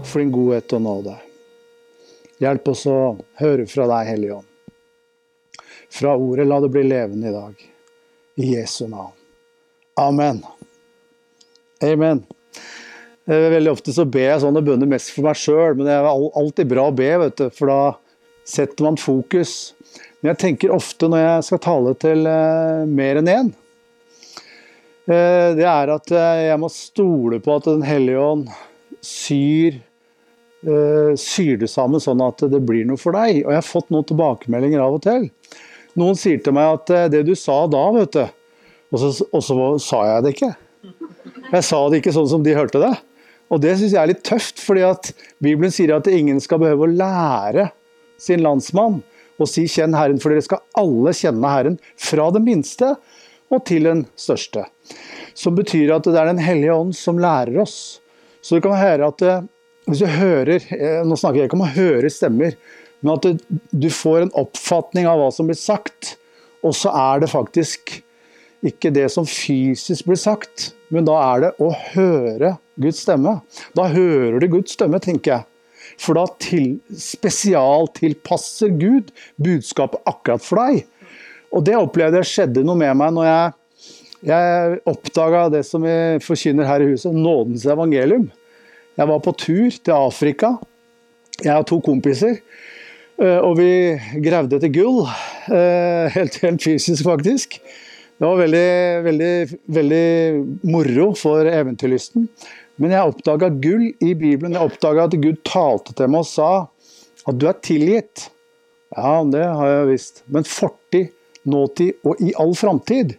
Takk for din godhet og nåde. Hjelp oss å høre fra deg, Hellige Ånd. Fra ordet, la det bli levende i dag. I Jesu navn. Amen. Amen. Veldig ofte så ber jeg sånne bønner mest for meg sjøl, men det er alltid bra å be, vet du, for da setter man fokus. Men jeg tenker ofte når jeg skal tale til uh, mer enn én, uh, det er at jeg må stole på at Den hellige ånd syr, syr det sammen sånn at det blir noe for deg. Og jeg har fått noen tilbakemeldinger av og til. Noen sier til meg at det du sa da, vet du Og så, og så sa jeg det ikke. Jeg sa det ikke sånn som de hørte det. Og det syns jeg er litt tøft, fordi at Bibelen sier at ingen skal behøve å lære sin landsmann å si 'kjenn Herren', for dere skal alle kjenne Herren, fra det minste og til den største. Som betyr at det er Den hellige ånd som lærer oss. Så du kan høre at det, hvis du hører eh, Nå snakker jeg ikke om å høre stemmer, men at du, du får en oppfatning av hva som blir sagt, og så er det faktisk ikke det som fysisk blir sagt, men da er det å høre Guds stemme. Da hører du Guds stemme, tenker jeg. For da til, spesialtilpasser Gud budskapet akkurat for deg. Og det opplevde jeg skjedde noe med meg når jeg, jeg oppdaga det som vi forkynner her i huset, nådens evangelium. Jeg var på tur til Afrika. Jeg og to kompiser. Eh, og vi gravde etter gull. Eh, helt, helt fysisk, faktisk. Det var veldig, veldig, veldig moro for eventyrlysten. Men jeg oppdaga gull i Bibelen. Jeg oppdaga at Gud talte til meg og sa at du er tilgitt. Ja, det har jeg visst. Men fortid, nåtid og i all framtid.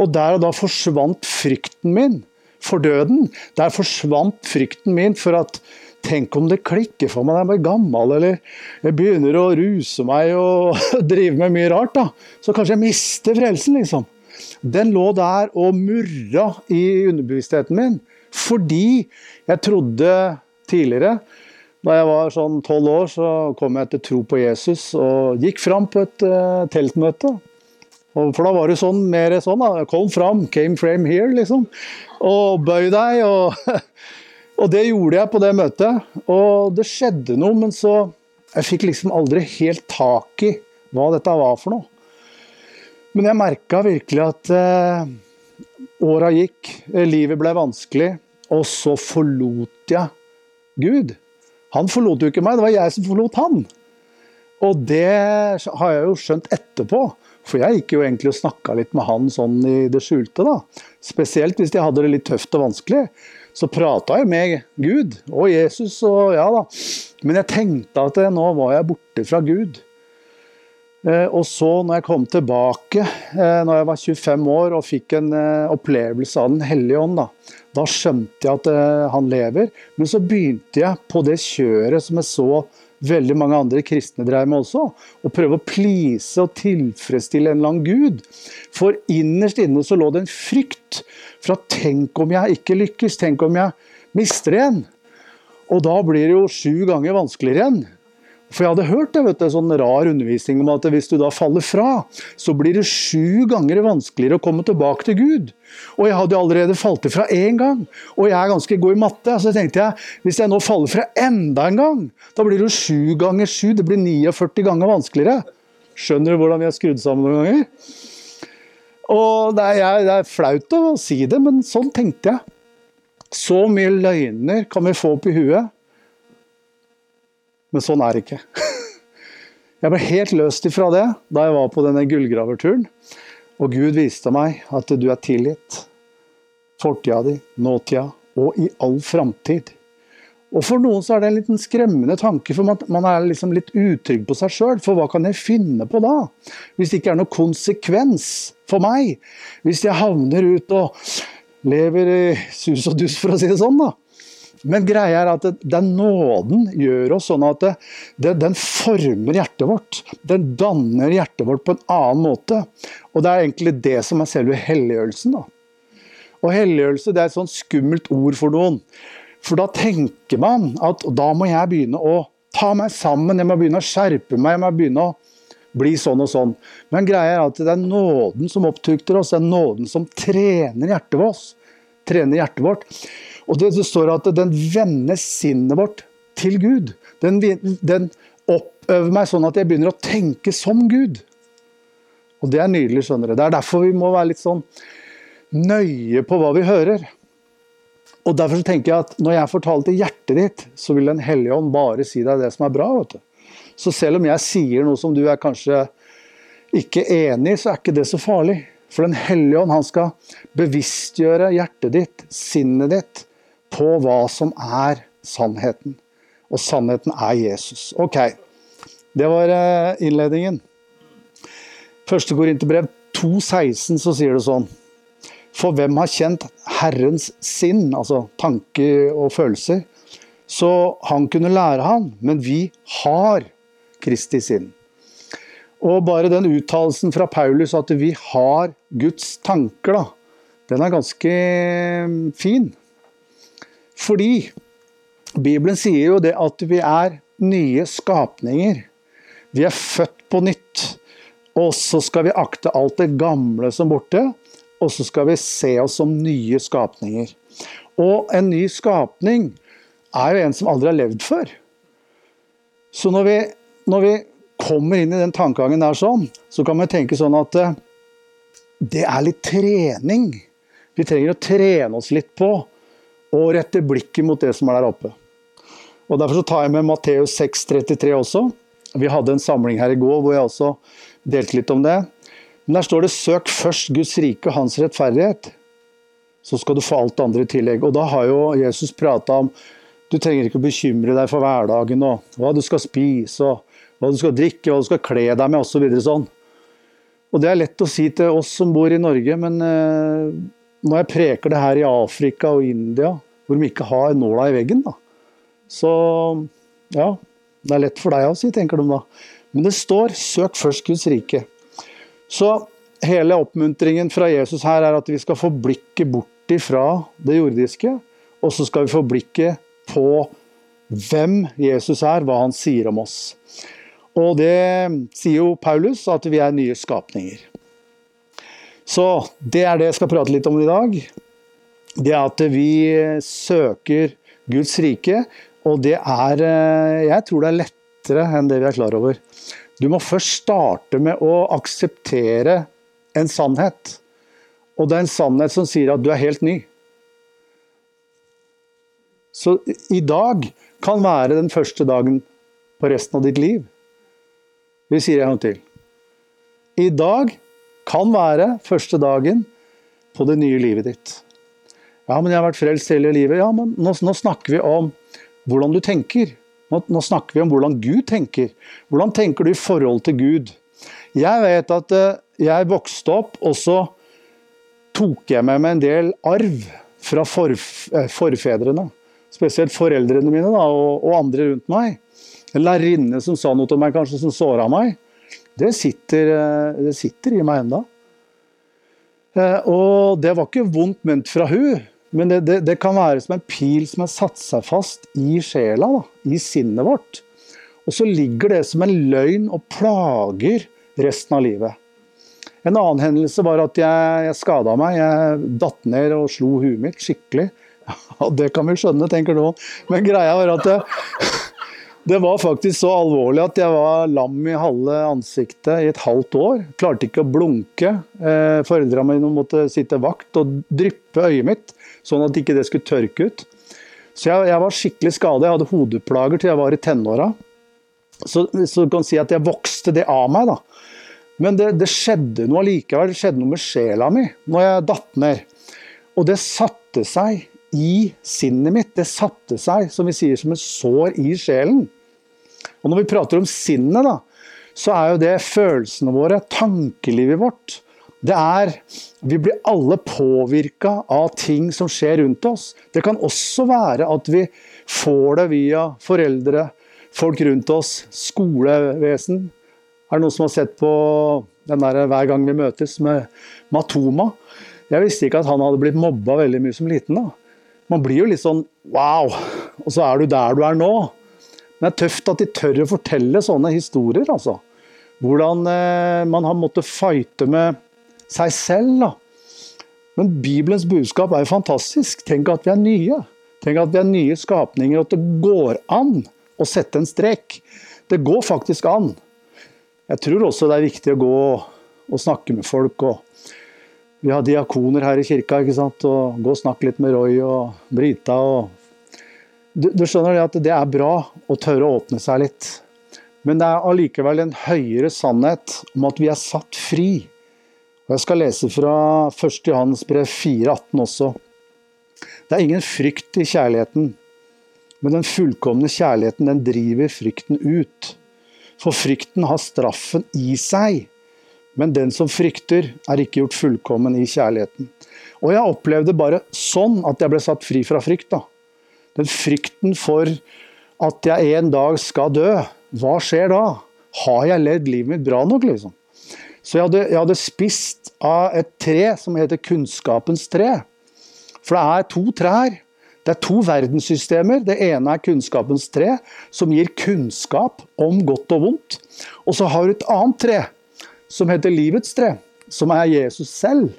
Og der og da forsvant frykten min for døden. Der forsvant frykten min for at Tenk om det klikker for meg når jeg blir gammel, eller jeg begynner å ruse meg og drive med mye rart. da. Så kanskje jeg mister frelsen, liksom. Den lå der og murra i underbevisstheten min. Fordi jeg trodde tidligere da jeg var sånn tolv år, så kom jeg til tro på Jesus og gikk fram på et uh, teltmøte. Og for da var det sånn, mer sånn da, Kom fram, came frame here, liksom. Og bøy deg. Og, og det gjorde jeg på det møtet. Og det skjedde noe, men så Jeg fikk liksom aldri helt tak i hva dette var for noe. Men jeg merka virkelig at eh, Åra gikk, eh, livet ble vanskelig, og så forlot jeg Gud. Han forlot jo ikke meg, det var jeg som forlot han. Og det har jeg jo skjønt etterpå, for jeg gikk jo egentlig og snakka litt med han sånn i det skjulte, da. Spesielt hvis jeg hadde det litt tøft og vanskelig. Så prata jeg med Gud og Jesus og ja da. Men jeg tenkte at nå var jeg borte fra Gud. Eh, og så, når jeg kom tilbake eh, når jeg var 25 år og fikk en eh, opplevelse av Den hellige ånd, da, da skjønte jeg at han lever. Men så begynte jeg på det kjøret som jeg så veldig mange andre kristne dreier med også. Å prøve å please og tilfredsstille en eller annen gud. For innerst inne så lå det en frykt for at tenk om jeg ikke lykkes, tenk om jeg mister igjen. Og da blir det jo sju ganger vanskeligere igjen. For jeg hadde hørt det, vet du, sånn rar undervisning om at hvis du da faller fra, så blir det sju ganger vanskeligere å komme tilbake til Gud. Og jeg hadde allerede falt ifra én gang, og jeg er ganske god i matte. Så tenkte jeg hvis jeg nå faller fra enda en gang, da blir det jo sju ganger sju. Det blir 49 ganger vanskeligere. Skjønner du hvordan vi er skrudd sammen noen ganger? Og det er, det er flaut å si det, men sånn tenkte jeg. Så mye løgner kan vi få opp i huet men sånn er det ikke. Jeg ble helt løst ifra det da jeg var på denne gullgraverturen. Og Gud viste meg at du er tilgitt. Fortida di, nåtida og i all framtid. Og For noen så er det en liten skremmende tanke, for man, er liksom litt utrygg på seg sjøl. For hva kan jeg finne på da? Hvis det ikke er noe konsekvens for meg. Hvis jeg havner ut og lever i sus og dus, for å si det sånn. da. Men greia er at den nåden gjør oss sånn at det, den former hjertet vårt. Den danner hjertet vårt på en annen måte. Og det er egentlig det som er selve helliggjørelsen. da. Og helliggjørelse det er et sånn skummelt ord for noen. For da tenker man at da må jeg begynne å ta meg sammen, jeg må begynne å skjerpe meg, jeg må begynne å bli sånn og sånn. Men greia er at det er nåden som opptukter oss, det er nåden som trener hjertet vårt. Trener hjertet vårt. Og det, det står at den vender sinnet vårt til Gud. Den, den oppøver meg sånn at jeg begynner å tenke som Gud. Og det er nydelig, skjønner du. Det er derfor vi må være litt sånn nøye på hva vi hører. Og derfor tenker jeg at når jeg får tale til hjertet ditt, så vil Den hellige ånd bare si deg det som er bra. vet du. Så selv om jeg sier noe som du er kanskje ikke enig i, så er ikke det så farlig. For Den hellige ånd han skal bevisstgjøre hjertet ditt, sinnet ditt, på hva som er sannheten. Og sannheten er Jesus. Ok, det var eh, innledningen. Første Korinterbrev 2,16 så sier det sånn. For hvem har kjent Herrens sinn, altså tanker og følelser, så han kunne lære han, men vi har Kristi sinn. Og bare den uttalelsen fra Paulus at vi har Guds tanker, da, den er ganske mm, fin. Fordi Bibelen sier jo det at vi er nye skapninger. Vi er født på nytt. Og så skal vi akte alt det gamle som borte, og så skal vi se oss som nye skapninger. Og en ny skapning er jo en som aldri har levd før. Så når vi, når vi kommer inn i den tankegangen der sånn, så kan vi tenke sånn at eh, det er litt trening. Vi trenger å trene oss litt på å rette blikket mot det som er der oppe. Og Derfor så tar jeg med Matteus 6,33 også. Vi hadde en samling her i går hvor jeg også delte litt om det. Men der står det 'søk først Guds rike og hans rettferdighet'. Så skal du få alt andre i tillegg. Og da har jo Jesus prata om du trenger ikke å bekymre deg for hverdagen og hva du skal spise og hva du skal drikke, hva du skal kle deg med osv. Så sånn. Og det er lett å si til oss som bor i Norge, men eh, når jeg preker det her i Afrika og India, hvor de ikke har nåla i veggen, da, så ja, det er lett for deg å si, tenker de da. Men det står 'søk først Guds rike'. Så hele oppmuntringen fra Jesus her er at vi skal få blikket bort ifra det jordiske, og så skal vi få blikket på hvem Jesus er, hva han sier om oss. Og det sier jo Paulus, at vi er nye skapninger. Så det er det jeg skal prate litt om i dag. Det er at vi søker Guds rike, og det er eh, Jeg tror det er lettere enn det vi er klar over. Du må først starte med å akseptere en sannhet. Og det er en sannhet som sier at du er helt ny. Så i dag kan være den første dagen på resten av ditt liv. Vi sier en gang til. I dag kan være første dagen på det nye livet ditt. Ja, men jeg har vært frelst hele livet. Ja, men nå, nå snakker vi om hvordan du tenker. Nå, nå, snakker vi om hvordan Gud tenker. Hvordan tenker du i forhold til Gud? Jeg vet at uh, jeg vokste opp, og så tok jeg med meg en del arv fra forf uh, forfedrene. Spesielt foreldrene mine da, og, og andre rundt meg en lærerinne som sa noe til meg kanskje som såra meg, det sitter, eh, det sitter, i meg enda. Eh, og det var ikke vondt ment fra hun, men det, det, det, kan være som en pil som har satt seg fast i sjela, da, i sinnet vårt. Og så ligger det som en løgn og plager resten av livet. En annen hendelse var at jeg, jeg skada meg. Jeg datt ned og slo huet mitt skikkelig. Ja, det kan vi skjønne, tenker noen. Men greia var at det var faktisk så alvorlig at jeg var lam i halve ansiktet i et halvt år. Klarte ikke å blunke. Foreldra Foreldrene mine måtte sitte vakt og dryppe øyet mitt, sånn at ikke det skulle tørke ut. Så jeg, jeg var skikkelig skadet. Jeg hadde hodeplager til jeg var i tenåra. Så, så du kan si at jeg vokste det av meg, da. Men det, det skjedde noe allikevel. Det skjedde noe med sjela mi når jeg datt ned. Og det satte seg i sinnet mitt. Det satte seg, som vi sier, som et sår i sjelen. Og når vi prater om sinnet, da, så er jo det følelsene våre, tankelivet vårt. Det er Vi blir alle påvirka av ting som skjer rundt oss. Det kan også være at vi får det via foreldre, folk rundt oss, skolevesen. Er det noen som har sett på den der 'Hver gang vi møtes' med Matoma? Jeg visste ikke at han hadde blitt mobba veldig mye som liten. da. Man blir jo litt sånn wow, og så er du der du er nå. Men det er tøft at de tør å fortelle sånne historier, altså. Hvordan eh, man har måttet fighte med seg selv, da. Men Bibelens budskap er jo fantastisk. Tenk at vi er nye. Tenk at vi er nye skapninger, og at det går an å sette en strek. Det går faktisk an. Jeg tror også det er viktig å gå og snakke med folk. og Vi har diakoner her i kirka, ikke sant? og gå og snakke litt med Roy og Brita. og du, du skjønner at det er bra å tørre å åpne seg litt. Men det er allikevel en høyere sannhet om at vi er satt fri. Og Jeg skal lese fra 1. Johannes brev 4,18 også. Det er ingen frykt i kjærligheten, men den fullkomne kjærligheten den driver frykten ut. For frykten har straffen i seg, men den som frykter, er ikke gjort fullkommen i kjærligheten. Og jeg opplevde bare sånn at jeg ble satt fri fra frykt. da. Den frykten for at jeg en dag skal dø. Hva skjer da? Har jeg levd livet mitt bra nok, liksom? Så jeg hadde, jeg hadde, spist av et tre som heter kunnskapens tre. For det er to trær. Det er to verdenssystemer. Det ene er kunnskapens tre, som gir kunnskap om godt og vondt. Og så har du et annet tre, som heter livets tre, som er Jesus selv.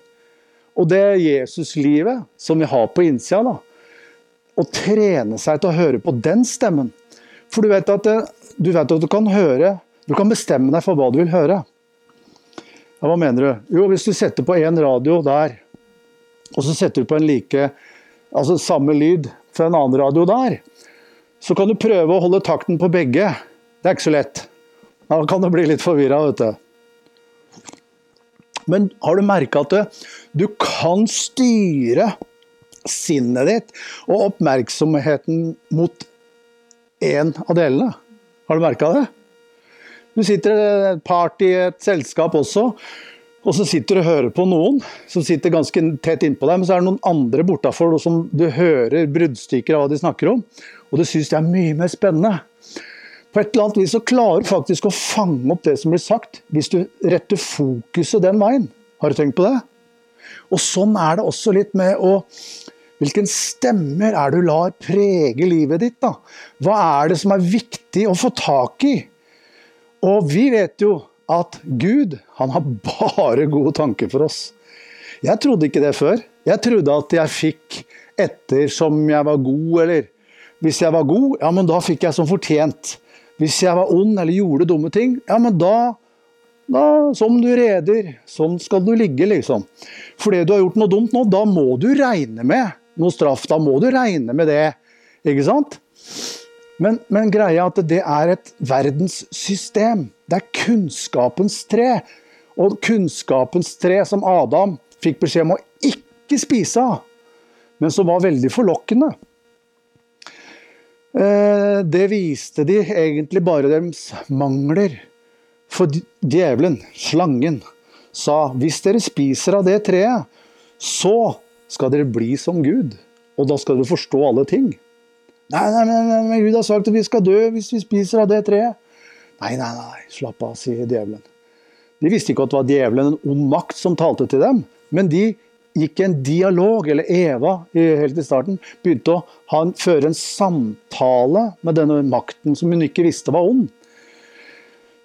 Og det Jesuslivet som vi har på innsida, da, å trene seg til å høre på den stemmen. For du vet at, du, vet at du kan høre Du kan bestemme deg for hva du vil høre. Ja, Hva mener du? Jo, hvis du setter på én radio der, og så setter du på en like Altså samme lyd fra en annen radio der, så kan du prøve å holde takten på begge. Det er ikke så lett. Da kan du bli litt forvirra, vet du. Men har du merka at du kan styre sinnet ditt og oppmerksomheten mot én av delene. Har du merka det? Du sitter i et party et selskap også, og så sitter du og hører på noen som sitter ganske tett innpå deg, men så er det noen andre bortafor som du hører bruddstykker av hva de snakker om, og du syns det er mye mer spennende. På et eller annet vis så klarer du faktisk å fange opp det som blir sagt, hvis du retter fokuset den veien. Har du tenkt på det? Og sånn er det også litt med å Hvilken stemmer er det du lar prege livet ditt? da? Hva er det som er viktig å få tak i? Og vi vet jo at Gud, han har bare gode tanker for oss. Jeg trodde ikke det før. Jeg trodde at jeg fikk etter som jeg var god, eller hvis jeg var god, ja, men da fikk jeg som fortjent. Hvis jeg var ond eller gjorde dumme ting, ja, men da da, som du reder, sånn skal du ligge, liksom. Fordi du har gjort noe dumt nå, da må du regne med noe straff. Da må du regne med det, ikke sant? Men, men greia at det er et verdenssystem. Det er kunnskapens tre. Og kunnskapens tre som Adam fikk beskjed om å ikke spise av, men som var veldig forlokkende. Eh, det viste de egentlig bare deres mangler. For djevelen, slangen, sa hvis dere spiser av det treet, så skal dere bli som Gud. Og da skal dere forstå alle ting. Nei, nei, nei, men Gud har sagt at vi skal dø hvis vi spiser av det treet. Nei, nei, nei, slapp av, sier djevelen. De visste ikke at det var djevelen, en ond makt, som talte til dem. Men de gikk en dialog, eller Eva helt i starten, begynte å en, føre en samtale med denne makten som hun ikke visste var ond.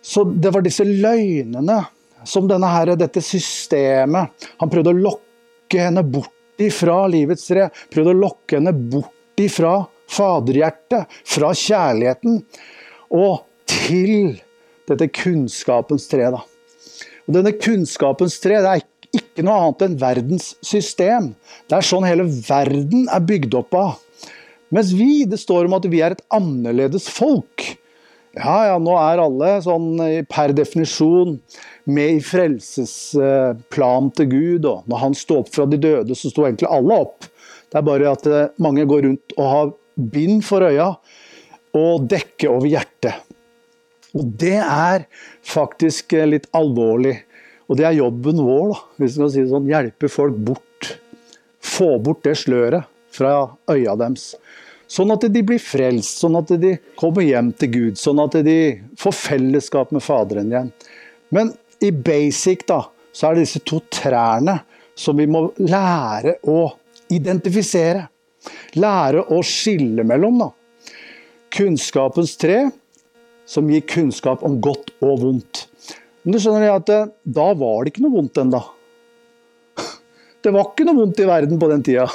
Så det var disse løgnene som her, dette systemet Han prøvde å lokke henne bort ifra livets tre. Prøvde å lokke henne bort ifra faderhjertet, fra kjærligheten, og til dette kunnskapens tre. Da. Og denne kunnskapens tre det er ikke noe annet enn verdens system. Det er sånn hele verden er bygd opp av. Mens vi, det står om at vi er et annerledes folk. Ja, ja, nå er alle sånn eh, per definisjon med i frelsesplanen til Gud. Og når han sto opp fra de døde, så sto egentlig alle opp. Det er bare at eh, mange går rundt og har bind for øya og dekke over hjertet. Og det er faktisk eh, litt alvorlig. Og det er jobben vår, da, hvis vi skal si det sånn. Hjelpe folk bort. Få bort det sløret fra øya deres. Sånn at de blir frelst, sånn at de kommer hjem til Gud, sånn at de får fellesskap med Faderen igjen. Men i basic da, så er det disse to trærne som vi må lære å identifisere. Lære å skille mellom. da. Kunnskapens tre, som gir kunnskap om godt og vondt. Men du skjønner at eh, da var det ikke noe vondt ennå. Det var ikke noe vondt i verden på den tida.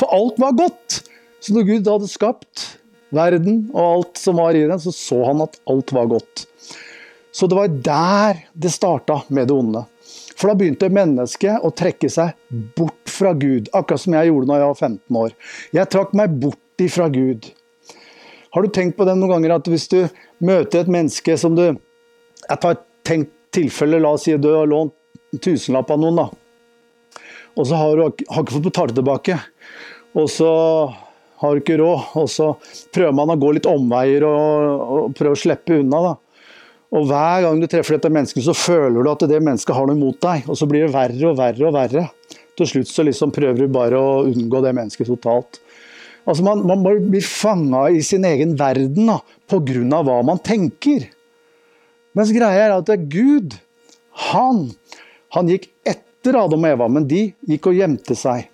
For alt var godt. Så når Gud hadde skapt verden og alt som var i den, så så han at alt var godt. Så det var der det starta med det onde. For da begynte mennesket å trekke seg bort fra Gud, akkurat som jeg gjorde da jeg var 15 år. Jeg trakk meg bort ifra Gud. Har du tenkt på det noen ganger at hvis du møter et menneske som du Jeg tar tenk tilfelle, la oss si du har lånt tusenlapp av noen, da. Og så har du har ikke fått betalt tilbake. Og så har du ikke råd, og så prøver man å gå litt omveier og, og prøve å slippe unna. da. Og Hver gang du treffer dette mennesket, så føler du at det mennesket har noe imot deg. Og så blir det verre og verre og verre. Til slutt så liksom prøver du bare å unngå det mennesket totalt. Altså Man, man blir fanga i sin egen verden da, pga. hva man tenker. Mens greia er at Gud, han, han gikk etter Adam og Eva, men de gikk og gjemte seg.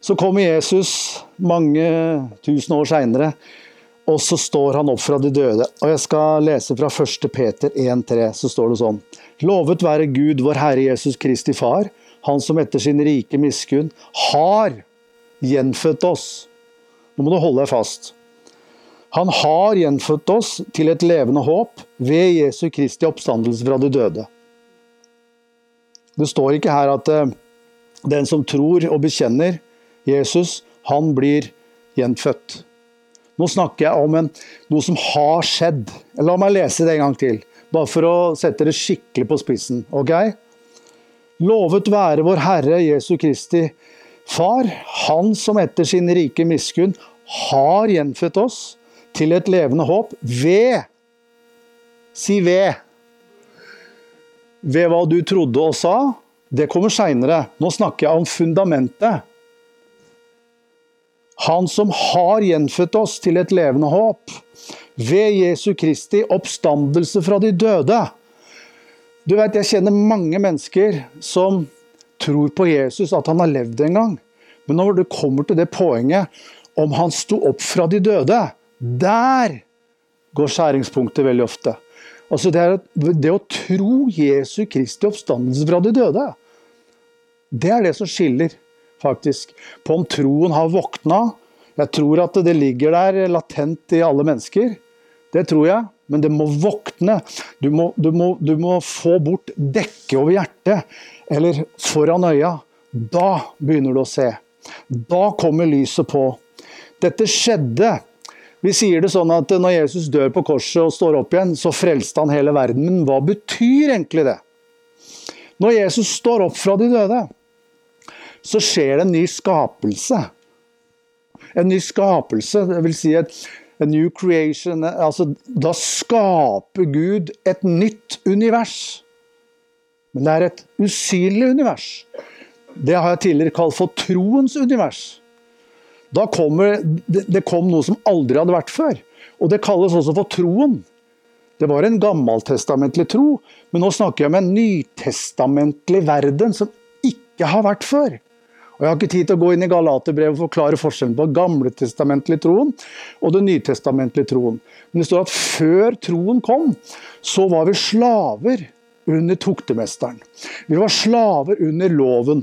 Så kommer Jesus mange tusen år seinere, og så står han opp fra de døde. Og jeg skal lese fra 1. Peter 1,3, så står det sånn. Lovet være Gud, vår Herre Jesus Kristi Far, Han som etter sin rike miskunn har gjenfødt oss. Nå må du holde deg fast. Han har gjenfødt oss til et levende håp ved Jesu Kristi oppstandelse fra de døde. Det står ikke her at eh, den som tror og bekjenner Jesus, han blir gjenfødt. Nå snakker jeg om en, noe som har skjedd. La meg lese det en gang til, bare for å sette det skikkelig på spissen. ok? Lovet være vår Herre Jesu Kristi Far, Han som etter sin rike miskunn har gjenfødt oss til et levende håp ved Si ved. Ved hva du trodde og sa. Det kommer seinere. Nå snakker jeg om fundamentet. Han som har gjenfødt oss til et levende håp ved Jesu Kristi oppstandelse fra de døde. Du vet, Jeg kjenner mange mennesker som tror på Jesus, at han har levd en gang. Men når det kommer til det poenget om han sto opp fra de døde, der går skjæringspunktet veldig ofte. Altså det, er, det å tro Jesu Kristi oppstandelse fra de døde, det er det som skiller faktisk. På om troen har våkna. Jeg tror at det ligger der latent i alle mennesker. Det tror jeg, men det må våkne. Du må, du må, du må få bort dekket over hjertet, eller foran øya. Da begynner du å se. Da kommer lyset på. Dette skjedde. Vi sier det sånn at når Jesus dør på korset og står opp igjen, så frelste han hele verden. Men hva betyr egentlig det? Når Jesus står opp fra de døde, så skjer det en ny skapelse. En ny skapelse, vil si et a new creation. Altså, da skaper Gud et nytt univers. Men det er et usynlig univers. Det har jeg tidligere kalt for troens univers. Da kommer, det, kom noe som aldri hadde vært før. Og det kalles også for troen. Det var en gammeltestamentlig tro, men nå snakker jeg om en nytestamentlig verden som ikke har vært før. Og Jeg har ikke tid til å gå inn i Galaterbrevet og forklare forskjellen på gamletestamentlig troen og den nytestamentlige troen. Men det står at før troen kom, så var vi slaver under tuktemesteren. Vi var slaver under loven.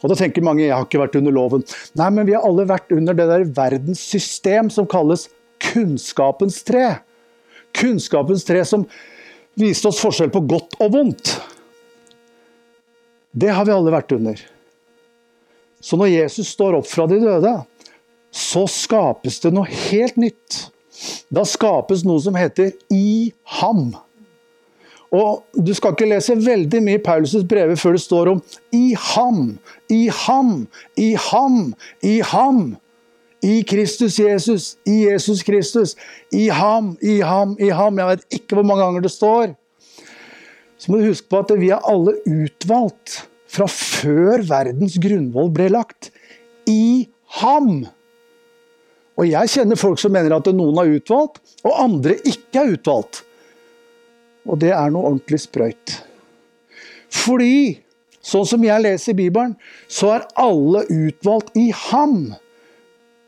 Og da tenker mange jeg har ikke vært under loven. Nei, men vi har alle vært under det der verdenssystem som kalles kunnskapens tre. Kunnskapens tre som viste oss forskjell på godt og vondt. Det har vi alle vært under. Så når Jesus står opp fra de døde, så skapes det noe helt nytt. Da skapes noe som heter i ham. Og Du skal ikke lese veldig mye i Paulus' brev før det står om i ham, i ham, i ham, i ham. I Kristus Jesus, i Jesus Kristus, i ham, i ham, i ham. Jeg vet ikke hvor mange ganger det står. Så må du huske på at vi er alle utvalgt fra før verdens grunnvoll ble lagt. I ham! Og jeg kjenner folk som mener at noen er utvalgt, og andre ikke er utvalgt. Og det er noe ordentlig sprøyt. Fordi, sånn som jeg leser Bibelen, så er alle utvalgt i ham.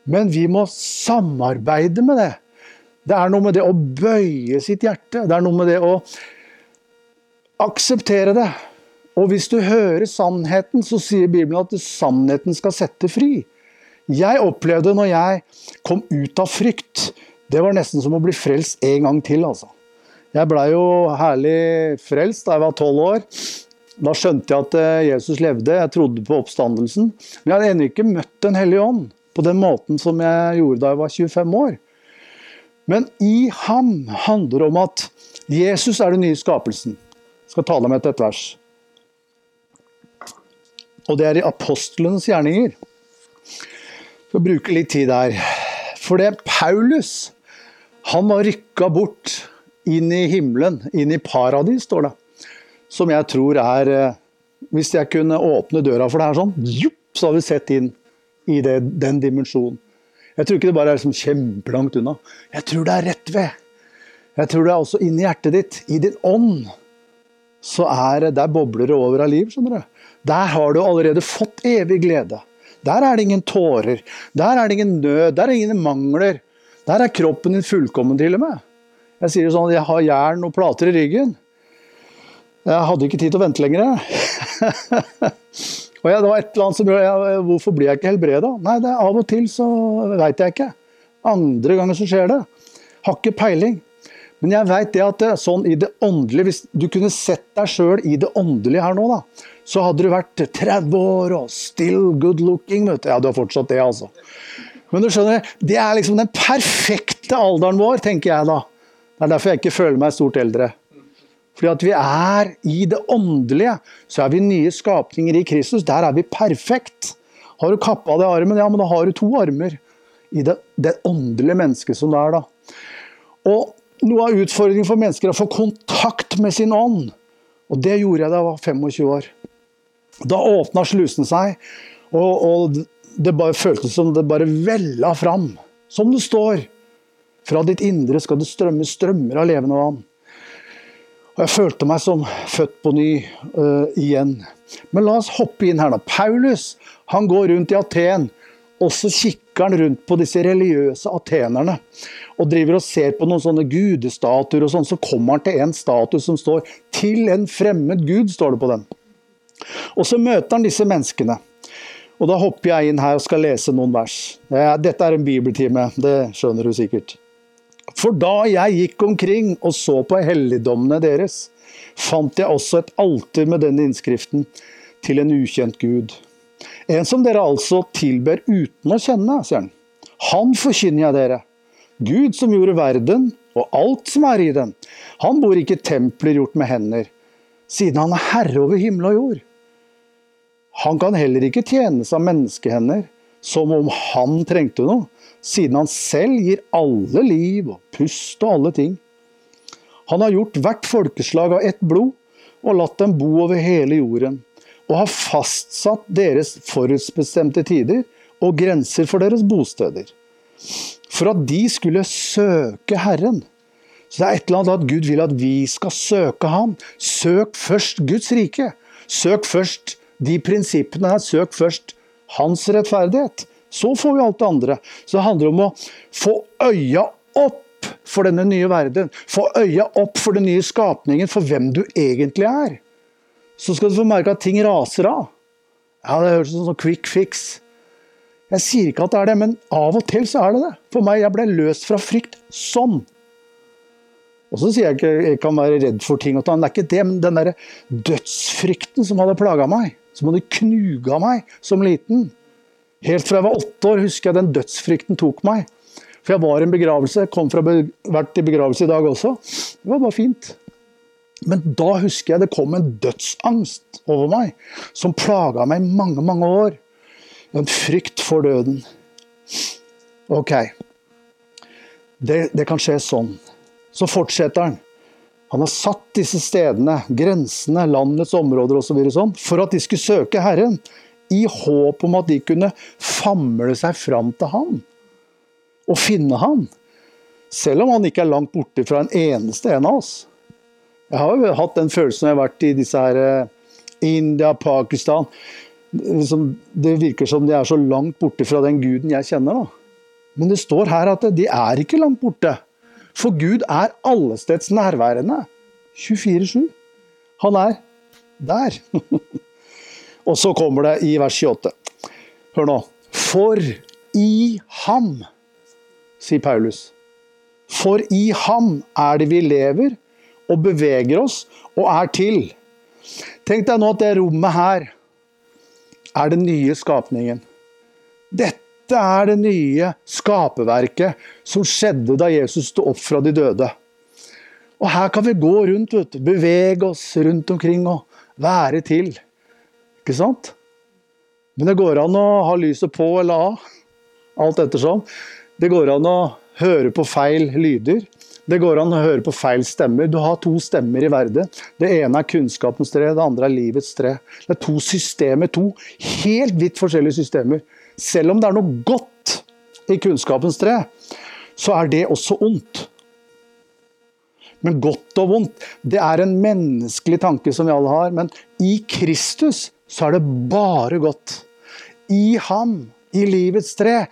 Men vi må samarbeide med det. Det er noe med det å bøye sitt hjerte. Det er noe med det å akseptere det. Og hvis du hører sannheten, så sier Bibelen at sannheten skal sette fri. Jeg opplevde når jeg kom ut av frykt, det var nesten som å bli frelst en gang til, altså. Jeg blei jo herlig frelst da jeg var tolv år. Da skjønte jeg at eh, Jesus levde, jeg trodde på oppstandelsen. Men jeg hadde ennå ikke møtt Den hellige ånd på den måten som jeg gjorde da jeg var 25 år. Men i ham handler det om at Jesus er den nye skapelsen. Jeg skal tale om et, et vers. Og det er i apostlenes gjerninger. Skal bruke litt tid der. For det Paulus, han var rykka bort inn i himmelen, inn i paradis, står det. Som jeg tror er eh, Hvis jeg kunne åpne døra for det her sånn, så hadde vi sett inn i det, den dimensjonen. Jeg tror ikke det bare er liksom kjempelangt unna. Jeg tror det er rett ved. Jeg tror det er også inni hjertet ditt, i din ånd. Så er det, Der bobler det over av liv. skjønner du. Der har du allerede fått evig glede. Der er det ingen tårer. Der er det ingen nød. Der er det ingen mangler. Der er kroppen din fullkommen, til og med. Jeg sier sånn at jeg har jern og plater i ryggen. Jeg hadde ikke tid til å vente lenger. Og jeg, det var et eller annet som jeg, Hvorfor blir jeg ikke helbreda? Nei, det er av og til så veit jeg ikke. Andre ganger så skjer det. Har ikke peiling. Men jeg veit det at det, sånn i det åndelige Hvis du kunne sett deg sjøl i det åndelige her nå, da, så hadde du vært 30 år og still good looking. Vet du. Ja, du har fortsatt det, altså. Men du skjønner, det er liksom den perfekte alderen vår, tenker jeg da. Det er derfor jeg ikke føler meg stort eldre. Fordi at vi er i det åndelige, så er vi nye skapninger i Kristus. Der er vi perfekt. Har du kappa deg armen, ja, men da har du to armer. I det, det åndelige mennesket som det er, da. Og noe av utfordringen for mennesker er å få kontakt med sin ånd. Og det gjorde jeg da jeg var 25 år. Da åpna slusen seg, og, og det bare føltes som det bare vella fram. Som det står. Fra ditt indre skal det strømme strømmer av levende vann. Og jeg følte meg som født på ny uh, igjen. Men la oss hoppe inn her nå. Paulus han går rundt i Aten, og så kikker han rundt på disse religiøse atenerne. Og driver og ser på noen sånne gudestatuer og sånn. Så kommer han til en statue som står 'Til en fremmed gud', står det på den. Og så møter han disse menneskene. Og da hopper jeg inn her og skal lese noen vers. Dette er en bibeltime, det skjønner du sikkert. For da jeg gikk omkring og så på helligdommene deres, fant jeg også et alter med denne innskriften til en ukjent gud. En som dere altså tilber uten å kjenne, sier han. Han forkynner jeg dere. Gud som gjorde verden og alt som er i den. Han bor ikke i templer gjort med hender, siden han er herre over himmel og jord. Han kan heller ikke tjenes av menneskehender, som om han trengte noe, siden han selv gir alle liv og pust og alle ting. Han har gjort hvert folkeslag av ett blod og latt dem bo over hele jorden, og har fastsatt deres forutbestemte tider og grenser for deres bosteder, for at de skulle søke Herren. Så det er et eller annet at Gud vil at vi skal søke Ham. Søk først Guds rike. Søk først de prinsippene her. Søk først Hans rettferdighet. Så får vi alt det andre. Så det handler om å få øya opp for denne nye verden. Få øya opp for den nye skapningen, for hvem du egentlig er. Så skal du få merke at ting raser av. Ja, Det høres ut som sånn quick fix. Jeg sier ikke at det er det, men av og til så er det det. For meg, jeg ble løst fra frykt sånn. Og så sier jeg ikke jeg kan være redd for ting, og det er ikke det, men den der dødsfrykten som hadde plaga meg, som hadde knuga meg som liten, Helt fra jeg var åtte år husker jeg den dødsfrykten tok meg. For jeg var i en begravelse, kom fra vært i begravelse i dag også. Det var bare fint. Men da husker jeg det kom en dødsangst over meg, som plaga meg i mange, mange år. En frykt for døden. Ok. Det, det kan skje sånn. Så fortsetter han. Han har satt disse stedene, grensene, landets områder osv. Så sånn, for at de skulle søke Herren i håp om at de kunne famle seg fram til han og finne han. Selv om han ikke er langt borte fra en eneste en av oss. Jeg har jo hatt den følelsen når jeg har vært i disse her eh, India, Pakistan Det virker som de er så langt borte fra den guden jeg kjenner. da. Men det står her at de er ikke langt borte. For Gud er allesteds nærværende. 24-7. Han er der. Og så kommer det i vers 28. Hør nå. For i ham, sier Paulus. For i ham er det vi lever og beveger oss og er til. Tenk deg nå at det rommet her er den nye skapningen. Dette er det nye skaperverket som skjedde da Jesus sto opp fra de døde. Og her kan vi gå rundt, vet du, bevege oss rundt omkring og være til. Ikke sant? Men det går an å ha lyset på eller av, alt ettersom. Det går an å høre på feil lyder. Det går an å høre på feil stemmer. Du har to stemmer i verden. Det ene er kunnskapens tre, det andre er livets tre. Det er to systemer, to helt vidt forskjellige systemer. Selv om det er noe godt i kunnskapens tre, så er det også ondt. Men godt og vondt, det er en menneskelig tanke som vi alle har. Men i Kristus så er det bare godt. I ham, i livets tre,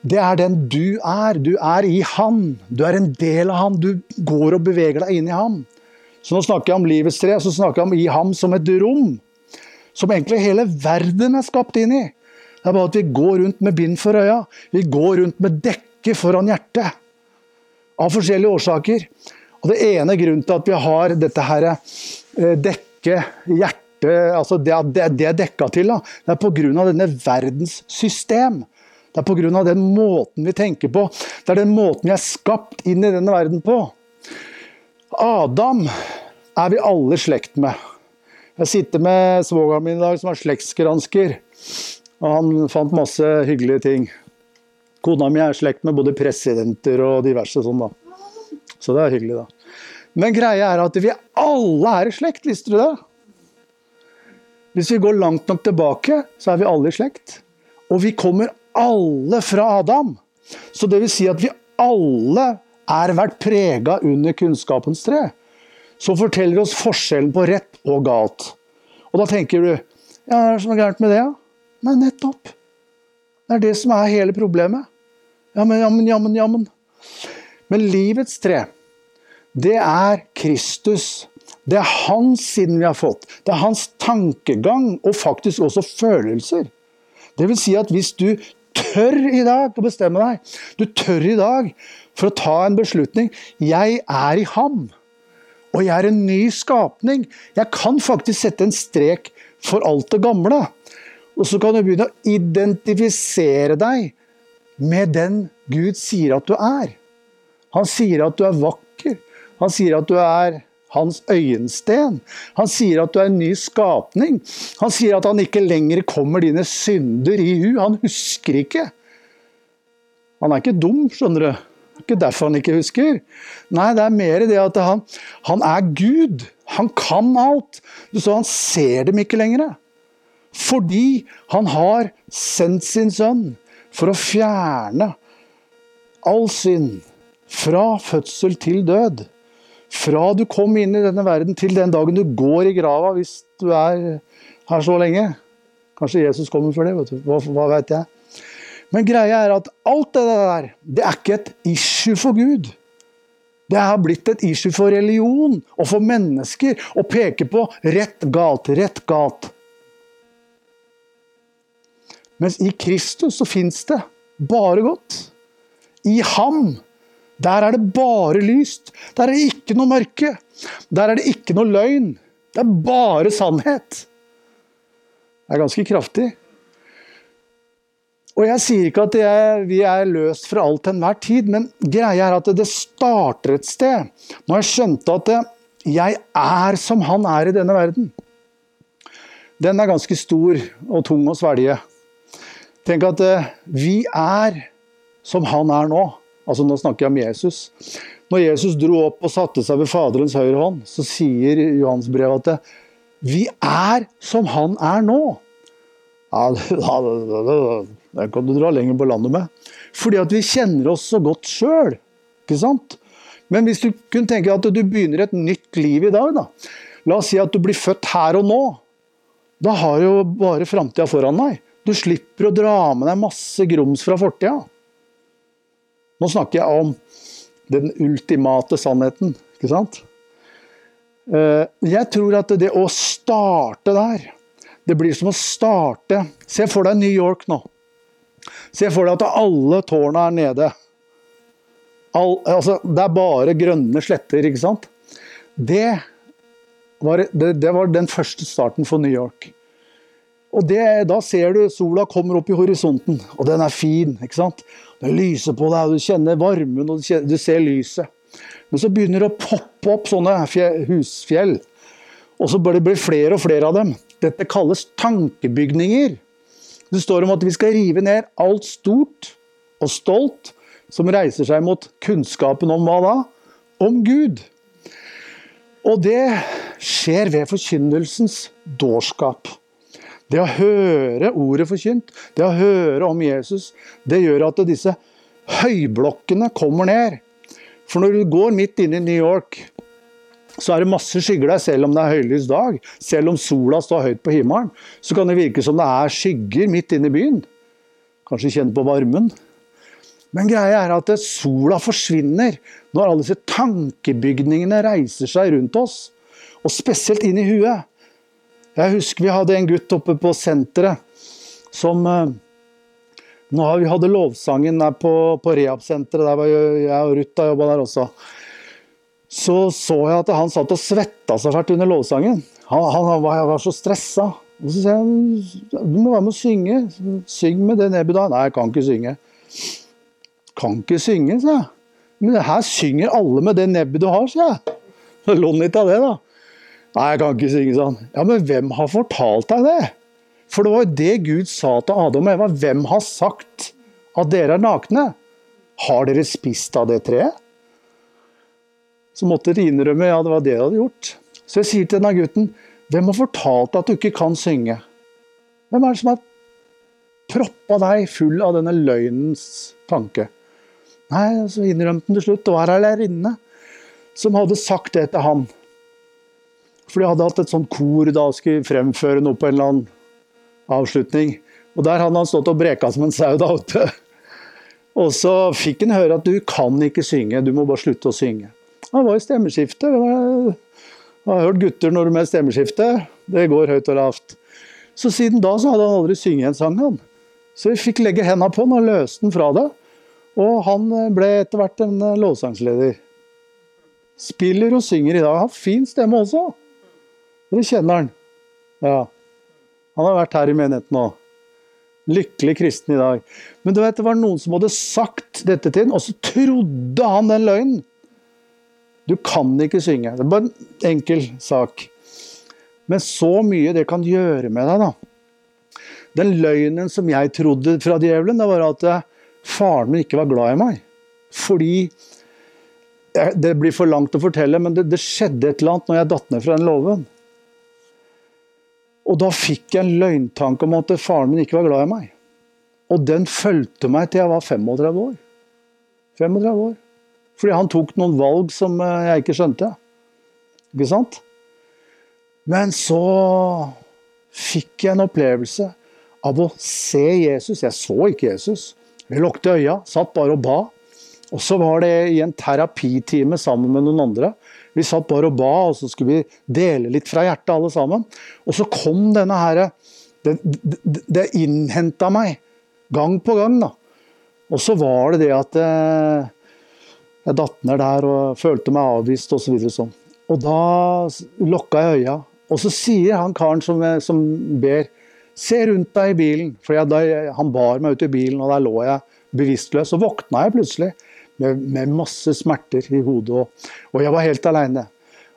det er den du er. Du er i Han. Du er en del av Han. Du går og beveger deg inn i Ham. Så nå snakker jeg om livets tre, så snakker jeg om i Ham som et rom. Som egentlig hele verden er skapt inn i. Det er bare at vi går rundt med bind for øya. Vi går rundt med dekke foran hjertet. Av forskjellige årsaker. Og Det ene grunnen til at vi har dette her eh, dekke, hjertet, altså det, det, det er dekka til, da, det er pga. denne verdens system. Det er pga. den måten vi tenker på. Det er den måten vi er skapt inn i denne verden på. Adam er vi alle slekt med. Jeg sitter med svogeren min i dag, som er slektsgransker. Og han fant masse hyggelige ting. Kona mi er slekt med både presidenter og diverse sånn, da. Så det er hyggelig, da. Men greia er at vi alle er i slekt, visste du det? Hvis vi går langt nok tilbake, så er vi alle i slekt. Og vi kommer alle fra Adam. Så det vil si at vi alle er vært prega under kunnskapens tre. Som forteller oss forskjellen på rett og galt. Og da tenker du ja, hva er det som er gærent med det? Nei, nettopp. Det er det som er hele problemet. Jammen, jammen, jammen, jammen. Men livets tre, det er Kristus. Det er hans sinn vi har fått. Det er hans tankegang og faktisk også følelser. Det vil si at hvis du tør i dag å bestemme deg. Du tør i dag for å ta en beslutning. Jeg er i ham. Og jeg er en ny skapning. Jeg kan faktisk sette en strek for alt det gamle. Og så kan du begynne å identifisere deg med den Gud sier at du er. Han sier at du er vakker. Han sier at du er hans øyensten. Han sier at du er en ny skapning. Han sier at han ikke lenger kommer dine synder i hu. Han husker ikke. Han er ikke dum, skjønner du. Det er ikke derfor han ikke husker. Nei, det er mer det at han, han er Gud. Han kan alt. Så han ser dem ikke lenger. Fordi han har sendt sin sønn for å fjerne all synd fra fødsel til død. Fra du kom inn i denne verden til den dagen du går i grava, hvis du er her så lenge. Kanskje Jesus kommer for det, vet du. Hva, hva vet jeg. Men greia er at alt det der, det er ikke et issue for Gud. Det har blitt et issue for religion og for mennesker å peke på rett, galt, rett, galt. Mens i Kristus så fins det bare godt. I ham der er det bare lyst. Der er det ikke noe mørke. Der er det ikke noe løgn. Det er bare sannhet. Det er ganske kraftig. Og jeg sier ikke at er, vi er løst fra alt til enhver tid, men greia er at det starter et sted. Når jeg skjønte at jeg er som han er i denne verden. Den er ganske stor og tung å svelge. Tenk at vi er som han er nå. Altså Nå snakker jeg om Jesus. Når Jesus dro opp og satte seg ved Faderens høyre hånd, så sier Johans brev at vi er som han er nå. Ja, det kan du dra lenger på landet med. Fordi at vi kjenner oss så godt sjøl. Ikke sant? Men hvis du kunne tenke at du begynner et nytt liv i dag, da. La oss si at du blir født her og nå. Da har du jo bare framtida foran deg. Du slipper å dra med deg masse grums fra fortida. Nå snakker jeg om den ultimate sannheten, ikke sant? Eh, jeg tror at det å starte der Det blir som å starte Se for deg New York nå. Se for deg at alle tårna er nede. All, altså, det er bare grønne sletter, ikke sant? Det var, det, det var den første starten for New York. Og det, Da ser du sola kommer opp i horisonten, og den er fin. ikke sant? Det lyser på deg, og du kjenner varmen og du, kjenner, du ser lyset. Men så begynner det å poppe opp sånne husfjell. Og så blir det bli flere og flere av dem. Dette kalles tankebygninger. Det står om at vi skal rive ned alt stort og stolt som reiser seg mot kunnskapen om hva da? Om Gud. Og det skjer ved forkynnelsens dårskap. Det å høre ordet forkynt, det å høre om Jesus, det gjør at disse høyblokkene kommer ned. For når du går midt inne i New York, så er det masse skygger der, selv om det er høylys dag. Selv om sola står høyt på himmelen, så kan det virke som det er skygger midt inne i byen. Kanskje kjenne på varmen. Men greia er at sola forsvinner når alle disse tankebygningene reiser seg rundt oss. Og spesielt inn i huet. Jeg husker vi hadde en gutt oppe på senteret som eh, nå har Vi hadde lovsangen der på, på Rehab-senteret, der var jeg og Ruth jobba der også. Så så jeg at han satt og svetta så fælt under lovsangen. Han, han var, var, så stressa. Og så sier jeg du må være med å synge. Syng med det nebbet da. Nei, jeg kan ikke synge. Kan ikke synge, sa jeg. Men her synger alle med det nebbet du har, sier jeg. Lån litt av det, da. Nei, jeg kan ikke synge sånn. Ja, men hvem har fortalt deg det? For det var jo det Gud sa til Adam og Eva. Hvem har sagt at dere er nakne? Har dere spist av det treet? Så måtte de innrømme ja, det var det de hadde gjort. Så jeg sier til denne gutten, hvem har fortalt deg at du ikke kan synge? Hvem er det som har proppa deg full av denne løgnens tanke? Nei, så innrømte han til slutt. Det var ei lærerinne som hadde sagt det til han. For de hadde hatt et sånt kor da skulle fremføre noe på en eller annen avslutning. Og der hadde han stått og breka som en sau da. Og så fikk han høre at du kan ikke synge, du må bare slutte å synge. Han var i stemmeskifte. Jeg har hørt gutter når de er stemmeskifte. Det går høyt og lavt. Så siden da så hadde han aldri synget en sang, han. Så vi fikk legge henda på han og løste den fra det. Og han ble etter hvert en lovsangsleder. Spiller og synger i dag. Har fin stemme også. Dere kjenner han? Ja. Han har vært her i menigheten òg. Lykkelig kristen i dag. Men du vet, det var noen som hadde sagt dette til ham, og så trodde han den løgnen. Du kan ikke synge. Det er bare en enkel sak. Men så mye det kan gjøre med deg, da. Den løgnen som jeg trodde fra djevelen, det var at eh, faren min ikke var glad i meg. Fordi Det blir for langt å fortelle, men det, det skjedde et eller annet når jeg datt ned fra den låven. Og da fikk jeg en løgntanke om at faren min ikke var glad i meg. Og den fulgte meg til jeg var 35 år. 35 år. Fordi han tok noen valg som eh, jeg ikke skjønte. Ikke sant? Men så fikk jeg en opplevelse av å se Jesus. Jeg så ikke Jesus. Jeg lukket øya, satt bare og ba. Og så var det i en terapitime sammen med noen andre. Vi satt bare og ba, og så skulle vi dele litt fra hjertet alle sammen. Og så kom denne herre Det, det, det innhenta meg gang på gang, da. Og så var det det at jeg, jeg datt ned der og følte meg avvist osv. Så sånn. Og da lukka jeg øya. Og så sier han karen som, som ber, se rundt deg i bilen. For jeg, da, han bar meg ut i bilen, og der lå jeg bevisstløs. Så våkna jeg plutselig med, med masse smerter i hodet. Og, og, jeg var helt aleine.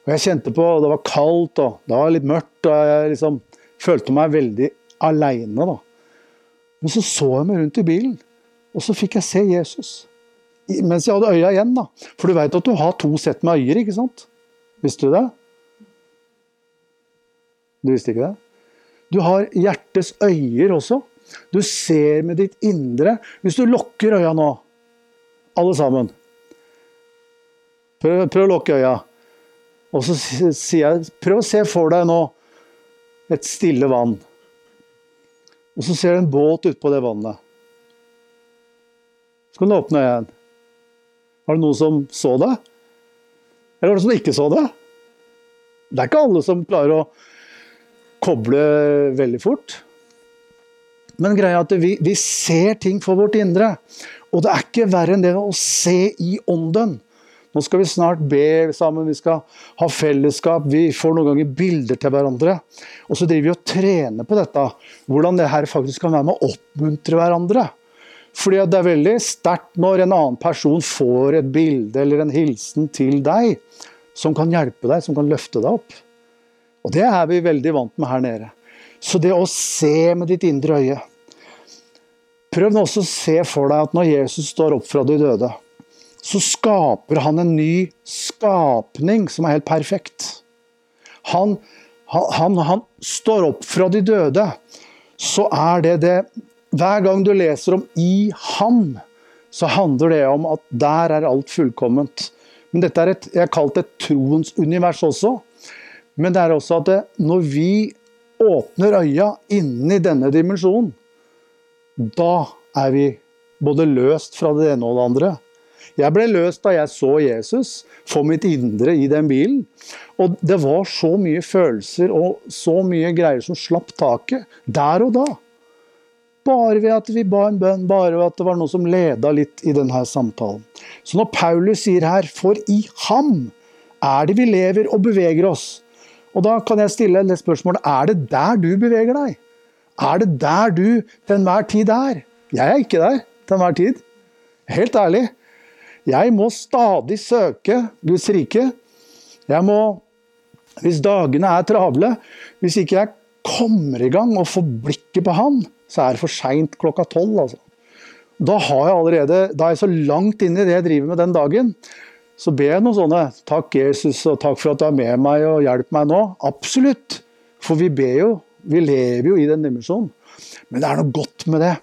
Og jeg kjente på Det var kaldt og det var litt mørkt, og jeg liksom følte meg veldig aleine. Men så så jeg meg rundt i bilen, og så fikk jeg se Jesus. Mens jeg hadde øya igjen. da. For du veit at du har to sett med øyer, ikke sant? Visste du det? Du visste ikke det? Du har hjertets øyer også. Du ser med ditt indre. Hvis du lukker øya nå, alle sammen. Prøv, prøv å lukke øya. Og så sier jeg Prøv å se for deg nå et stille vann. Og så ser du en båt utpå det vannet. Så kan du åpne igjen. Var det noen som så det? Eller var det noen som ikke så det? Det er ikke alle som klarer å koble veldig fort. Men greia er at vi, vi ser ting for vårt indre. Og det er ikke verre enn det å se i ånden. Nå skal vi snart be sammen, vi skal ha fellesskap, vi får noen ganger bilder til hverandre. Og så driver vi og trener på dette, hvordan det her faktisk kan være med å oppmuntre hverandre. Fordi det er veldig sterkt når en annen person får et bilde eller en hilsen til deg som kan hjelpe deg, som kan løfte deg opp. Og det er vi veldig vant med her nede. Så det å se med ditt indre øye Prøv nå også å se for deg at når Jesus står opp fra de døde, så skaper han en ny skapning som er helt perfekt. Han, han, han står opp fra de døde, så er det det Hver gang du leser om 'i ham', så handler det om at der er alt fullkomment. Men dette er et, jeg har kalt det et troens univers også. Men det er også at det, når vi åpner øya inni denne dimensjonen, da er vi både løst fra det ene og det andre. Jeg ble løst da jeg så Jesus for mitt indre i den bilen. Og det var så mye følelser og så mye greier som slapp taket der og da. Bare ved at vi ba en bønn, bare ved at det var noe som leda litt i denne samtalen. Så når Paulus sier her 'for i ham er det vi lever og beveger oss', og da kan jeg stille det spørsmålet er det der du beveger deg? Er det der du til enhver tid er? Jeg er ikke der til enhver tid. Helt ærlig. Jeg må stadig søke Guds rike. Jeg må, hvis dagene er travle, hvis ikke jeg kommer i gang og får blikket på Han, så er det for seint klokka tolv. Altså. Da da er jeg så langt inn i det jeg driver med den dagen, så ber jeg noen sånne 'Takk, Jesus, og takk for at du er med meg og hjelper meg nå'. Absolutt. For vi ber jo. Vi lever jo i den dimensjonen. Men det er noe godt med det.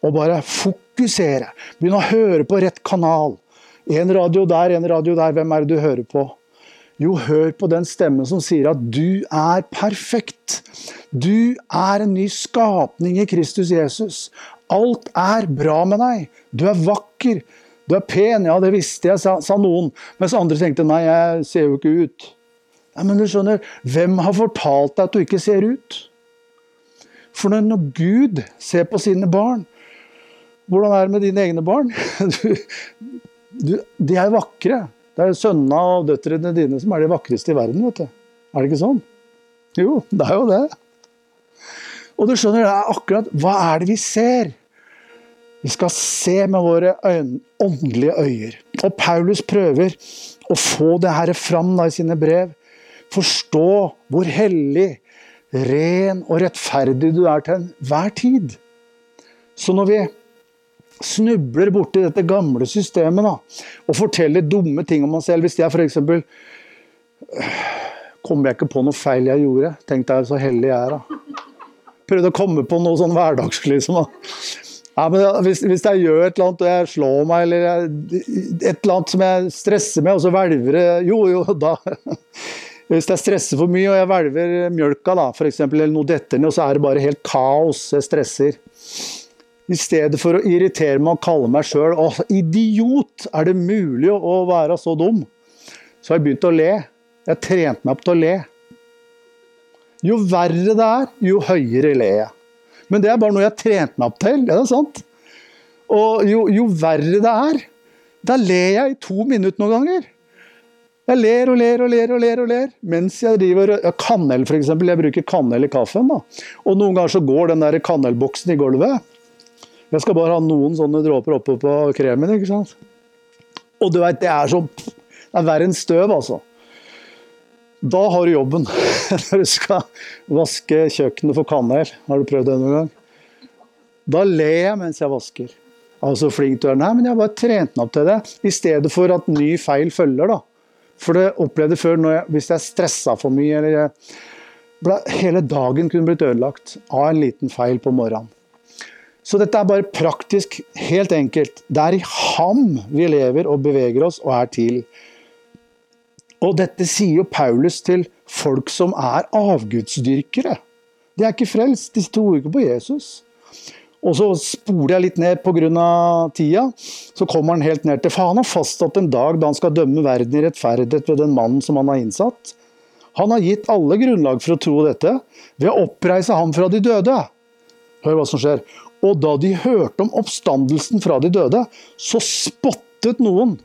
Å bare fokusere. Begynne å høre på rett kanal. En radio der, en radio der. Hvem er det du hører på? Jo, hør på den stemmen som sier at du er perfekt. Du er en ny skapning i Kristus Jesus. Alt er bra med deg. Du er vakker. Du er pen, ja, det visste jeg, sa, sa, noen. Mens andre tenkte nei, jeg ser jo ikke ut. Nei, Men du skjønner, hvem har fortalt deg at du ikke ser ut? For når, Gud ser på sine barn, hvordan er det med dine egne barn? Du, du, de er vakre. Det er sønnene og døtrene dine som er de vakreste i verden, vet du. Er det ikke sånn? Jo, det er jo det. Og du skjønner, det er akkurat Hva er det vi ser? Vi skal se med våre øyne, åndelige øyer. Og Paulus prøver å få det her fram da, i sine brev. Forstå hvor hellig, ren og rettferdig du er til enhver tid. Så når vi snubler borti dette gamle systemet da, og forteller dumme ting om oss selv Hvis jeg f.eks. Kommer jeg ikke på noe feil jeg gjorde? Tenk deg så heldig jeg er, da. Prøvde å komme på noe sånn hverdagslig som ja, men hvis, hvis, jeg gjør et eller annet og jeg slår meg, eller jeg, et eller annet som jeg stresser med, og så hvelver det Jo, jo, da Hvis jeg stresser for mye og jeg hvelver mjølka, da, eksempel, eller noe detter ned, og så er det bare helt kaos, jeg stresser. I stedet for å irritere meg og kalle meg sjøl idiot, er det mulig å være så dum? Så har jeg begynt å le. Jeg har trent meg opp til å le. Jo verre det er, jo høyere ler jeg. Men det er bare noe jeg har trent meg opp til. Er det sant? Og jo, jo verre det er, da ler jeg i to minutter noen ganger. Jeg ler og ler og ler og ler og ler. Mens jeg driver ja, Kanel, f.eks. Jeg bruker kanel i kaffen. da. Og noen ganger så går den der kanelboksen i gulvet. Jeg skal bare ha noen sånne dråper oppe på kremen. ikke sant? Og du vet, det er så Det er verre enn støv, altså. Da har du jobben. Når du skal vaske kjøkkenet for kanel. Har du prøvd det noen gang? Da ler jeg mens jeg vasker. Altså flink du er. Nei, men jeg har bare trent den opp til det. I stedet for at ny feil følger, da. For det opplevde før jeg, hvis jeg stressa for mye, eller jeg, ble, Hele dagen kunne blitt ødelagt av en liten feil på morgenen. Så dette er bare praktisk, helt enkelt. Det er i ham vi lever og beveger oss og er til. Og dette sier jo Paulus til folk som er avgudsdyrkere. De er ikke frelst, de sto ikke på Jesus. Og så spoler jeg litt ned pga. tida. Så kommer han helt ned til For han har fastsatt en dag da han skal dømme verden i rettferdighet ved den mannen som han har innsatt. Han har gitt alle grunnlag for å tro dette ved å oppreise ham fra de døde. Hør hva som skjer. Og da de hørte om oppstandelsen fra de døde, så spottet noen.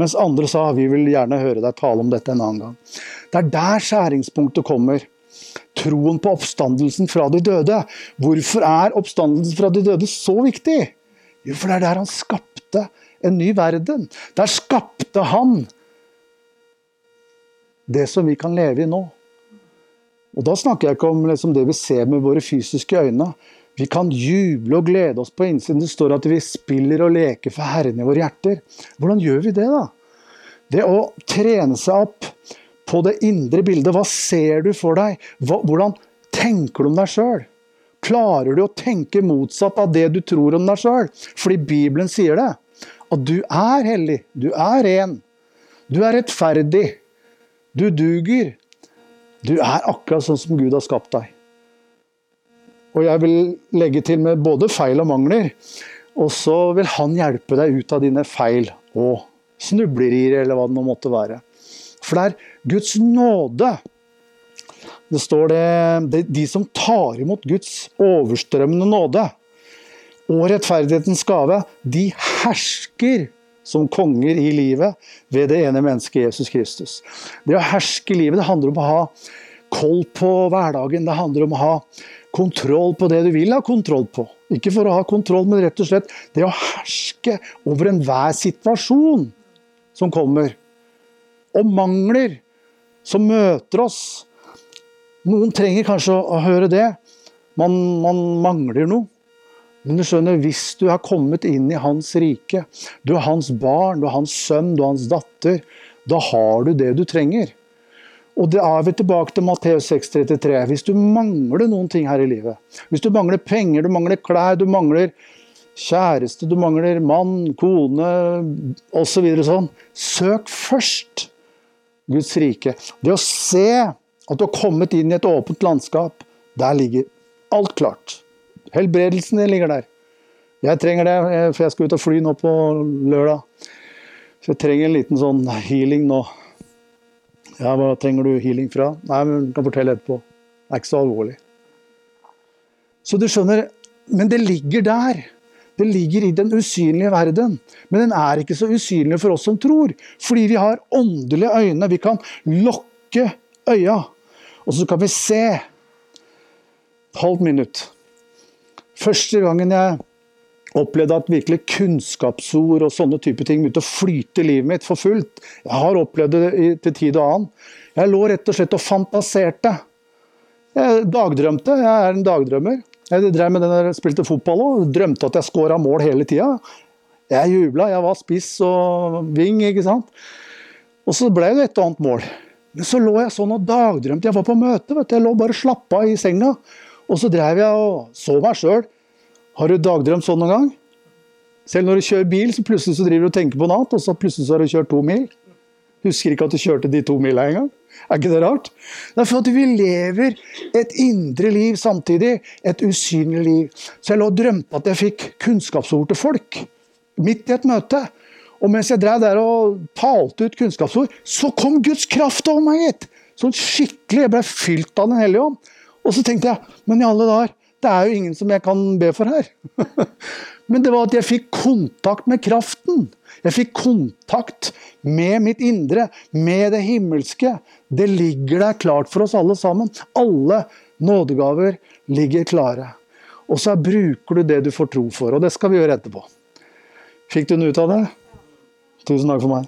Mens andre sa vi vil gjerne høre deg tale om dette en annen gang. Det er der skjæringspunktet kommer. Troen på oppstandelsen fra de døde. Hvorfor er oppstandelsen fra de døde så viktig? Jo, for det er der han skapte en ny verden. Der skapte han det som vi kan leve i nå. Og Da snakker jeg ikke om liksom det vi ser med våre fysiske øyne. Vi kan juble og glede oss på innsiden. Det står at vi spiller og leker for Herren i våre hjerter. Hvordan gjør vi det, da? Det å trene seg opp på det indre bildet. Hva ser du for deg? Hvordan tenker du om deg sjøl? Klarer du å tenke motsatt av det du tror om deg sjøl? Fordi Bibelen sier det. At du er hellig. Du er ren. Du er rettferdig. Du duger. Du er akkurat sånn som Gud har skapt deg. Og jeg vil legge til med både feil og mangler. Og så vil han hjelpe deg ut av dine feil og snublerier, eller hva det nå måtte være. For det er Guds nåde. Det står det De som tar imot Guds overstrømmende nåde og rettferdighetens gave, de hersker som konger i livet ved det ene mennesket Jesus Kristus. Det å herske i livet det handler om å ha koll på hverdagen. Det handler om å ha kontroll på det du vil ha kontroll på. Ikke for å ha kontroll, men rett og slett det å herske over enhver situasjon som kommer. Og mangler som møter oss. Noen trenger kanskje å høre det. Man, man mangler noe. Men du skjønner, hvis du har kommet inn i hans rike, du er hans barn, du er hans sønn, du er hans datter, da har du det du trenger. Og det er vi tilbake til Matteus 6,33. Hvis du mangler noen ting her i livet, hvis du mangler penger, du mangler klær, du mangler kjæreste, du mangler mann, kone osv. Så sånn, søk først Guds rike. Det å se at du har kommet inn i et åpent landskap, der ligger alt klart. Helbredelsen din ligger der. Jeg trenger det, for jeg skal ut og fly nå på lørdag. Så jeg trenger en liten sånn healing nå. Ja, hva trenger du healing fra? Nei, men kan fortelle etterpå. Det er ikke så alvorlig. Så du skjønner, men det ligger der. Det ligger i den usynlige verden. Men den er ikke så usynlig for oss som tror. Fordi vi har åndelige øyne. Vi kan lokke øya. Og så kan vi se. Et halvt minutt. Første gangen jeg opplevde at virkelig kunnskapsord og sånne type ting begynte å flyte i livet mitt for fullt. Jeg har opplevd det til tid og annen. Jeg lå rett og slett og fantaserte. Jeg dagdrømte. Jeg er en dagdrømmer. Jeg drev med den der, spilte fotball og drømte at jeg skåra mål hele tida. Jeg jubla. Jeg var spiss og ving, ikke sant. Og så ble det et og annet mål. Men så lå jeg sånn og dagdrømte. Jeg var på møte. vet du. Jeg lå bare slappa i senga. Og så drev jeg og så meg sjøl. Har du dagdrømt sånn noen gang? Selv når du kjører bil, så plutselig så driver du og tenker på noe annet, og så plutselig så har du kjørt to mil. Husker ikke at du kjørte de to mila engang. Er ikke det rart? Det er for at vi lever et indre liv samtidig. Et usynlig liv. Så jeg lå og drømte at jeg fikk kunnskapsord til folk. Midt i et møte. Og mens jeg drev der og talte ut kunnskapsord, så kom Guds kraft over meg, gitt! Sånn skikkelig. Jeg ble fylt av Den hellige ånd. Og så tenkte jeg, men i alle dager, det er jo ingen som jeg kan be for her. men det var at jeg fikk kontakt med kraften. Jeg fikk kontakt med mitt indre, med det himmelske. Det ligger der klart for oss alle sammen. Alle nådegaver ligger klare. Og så bruker du det du får tro for, og det skal vi gjøre etterpå. Fikk du noe ut av det? Tusen takk for meg.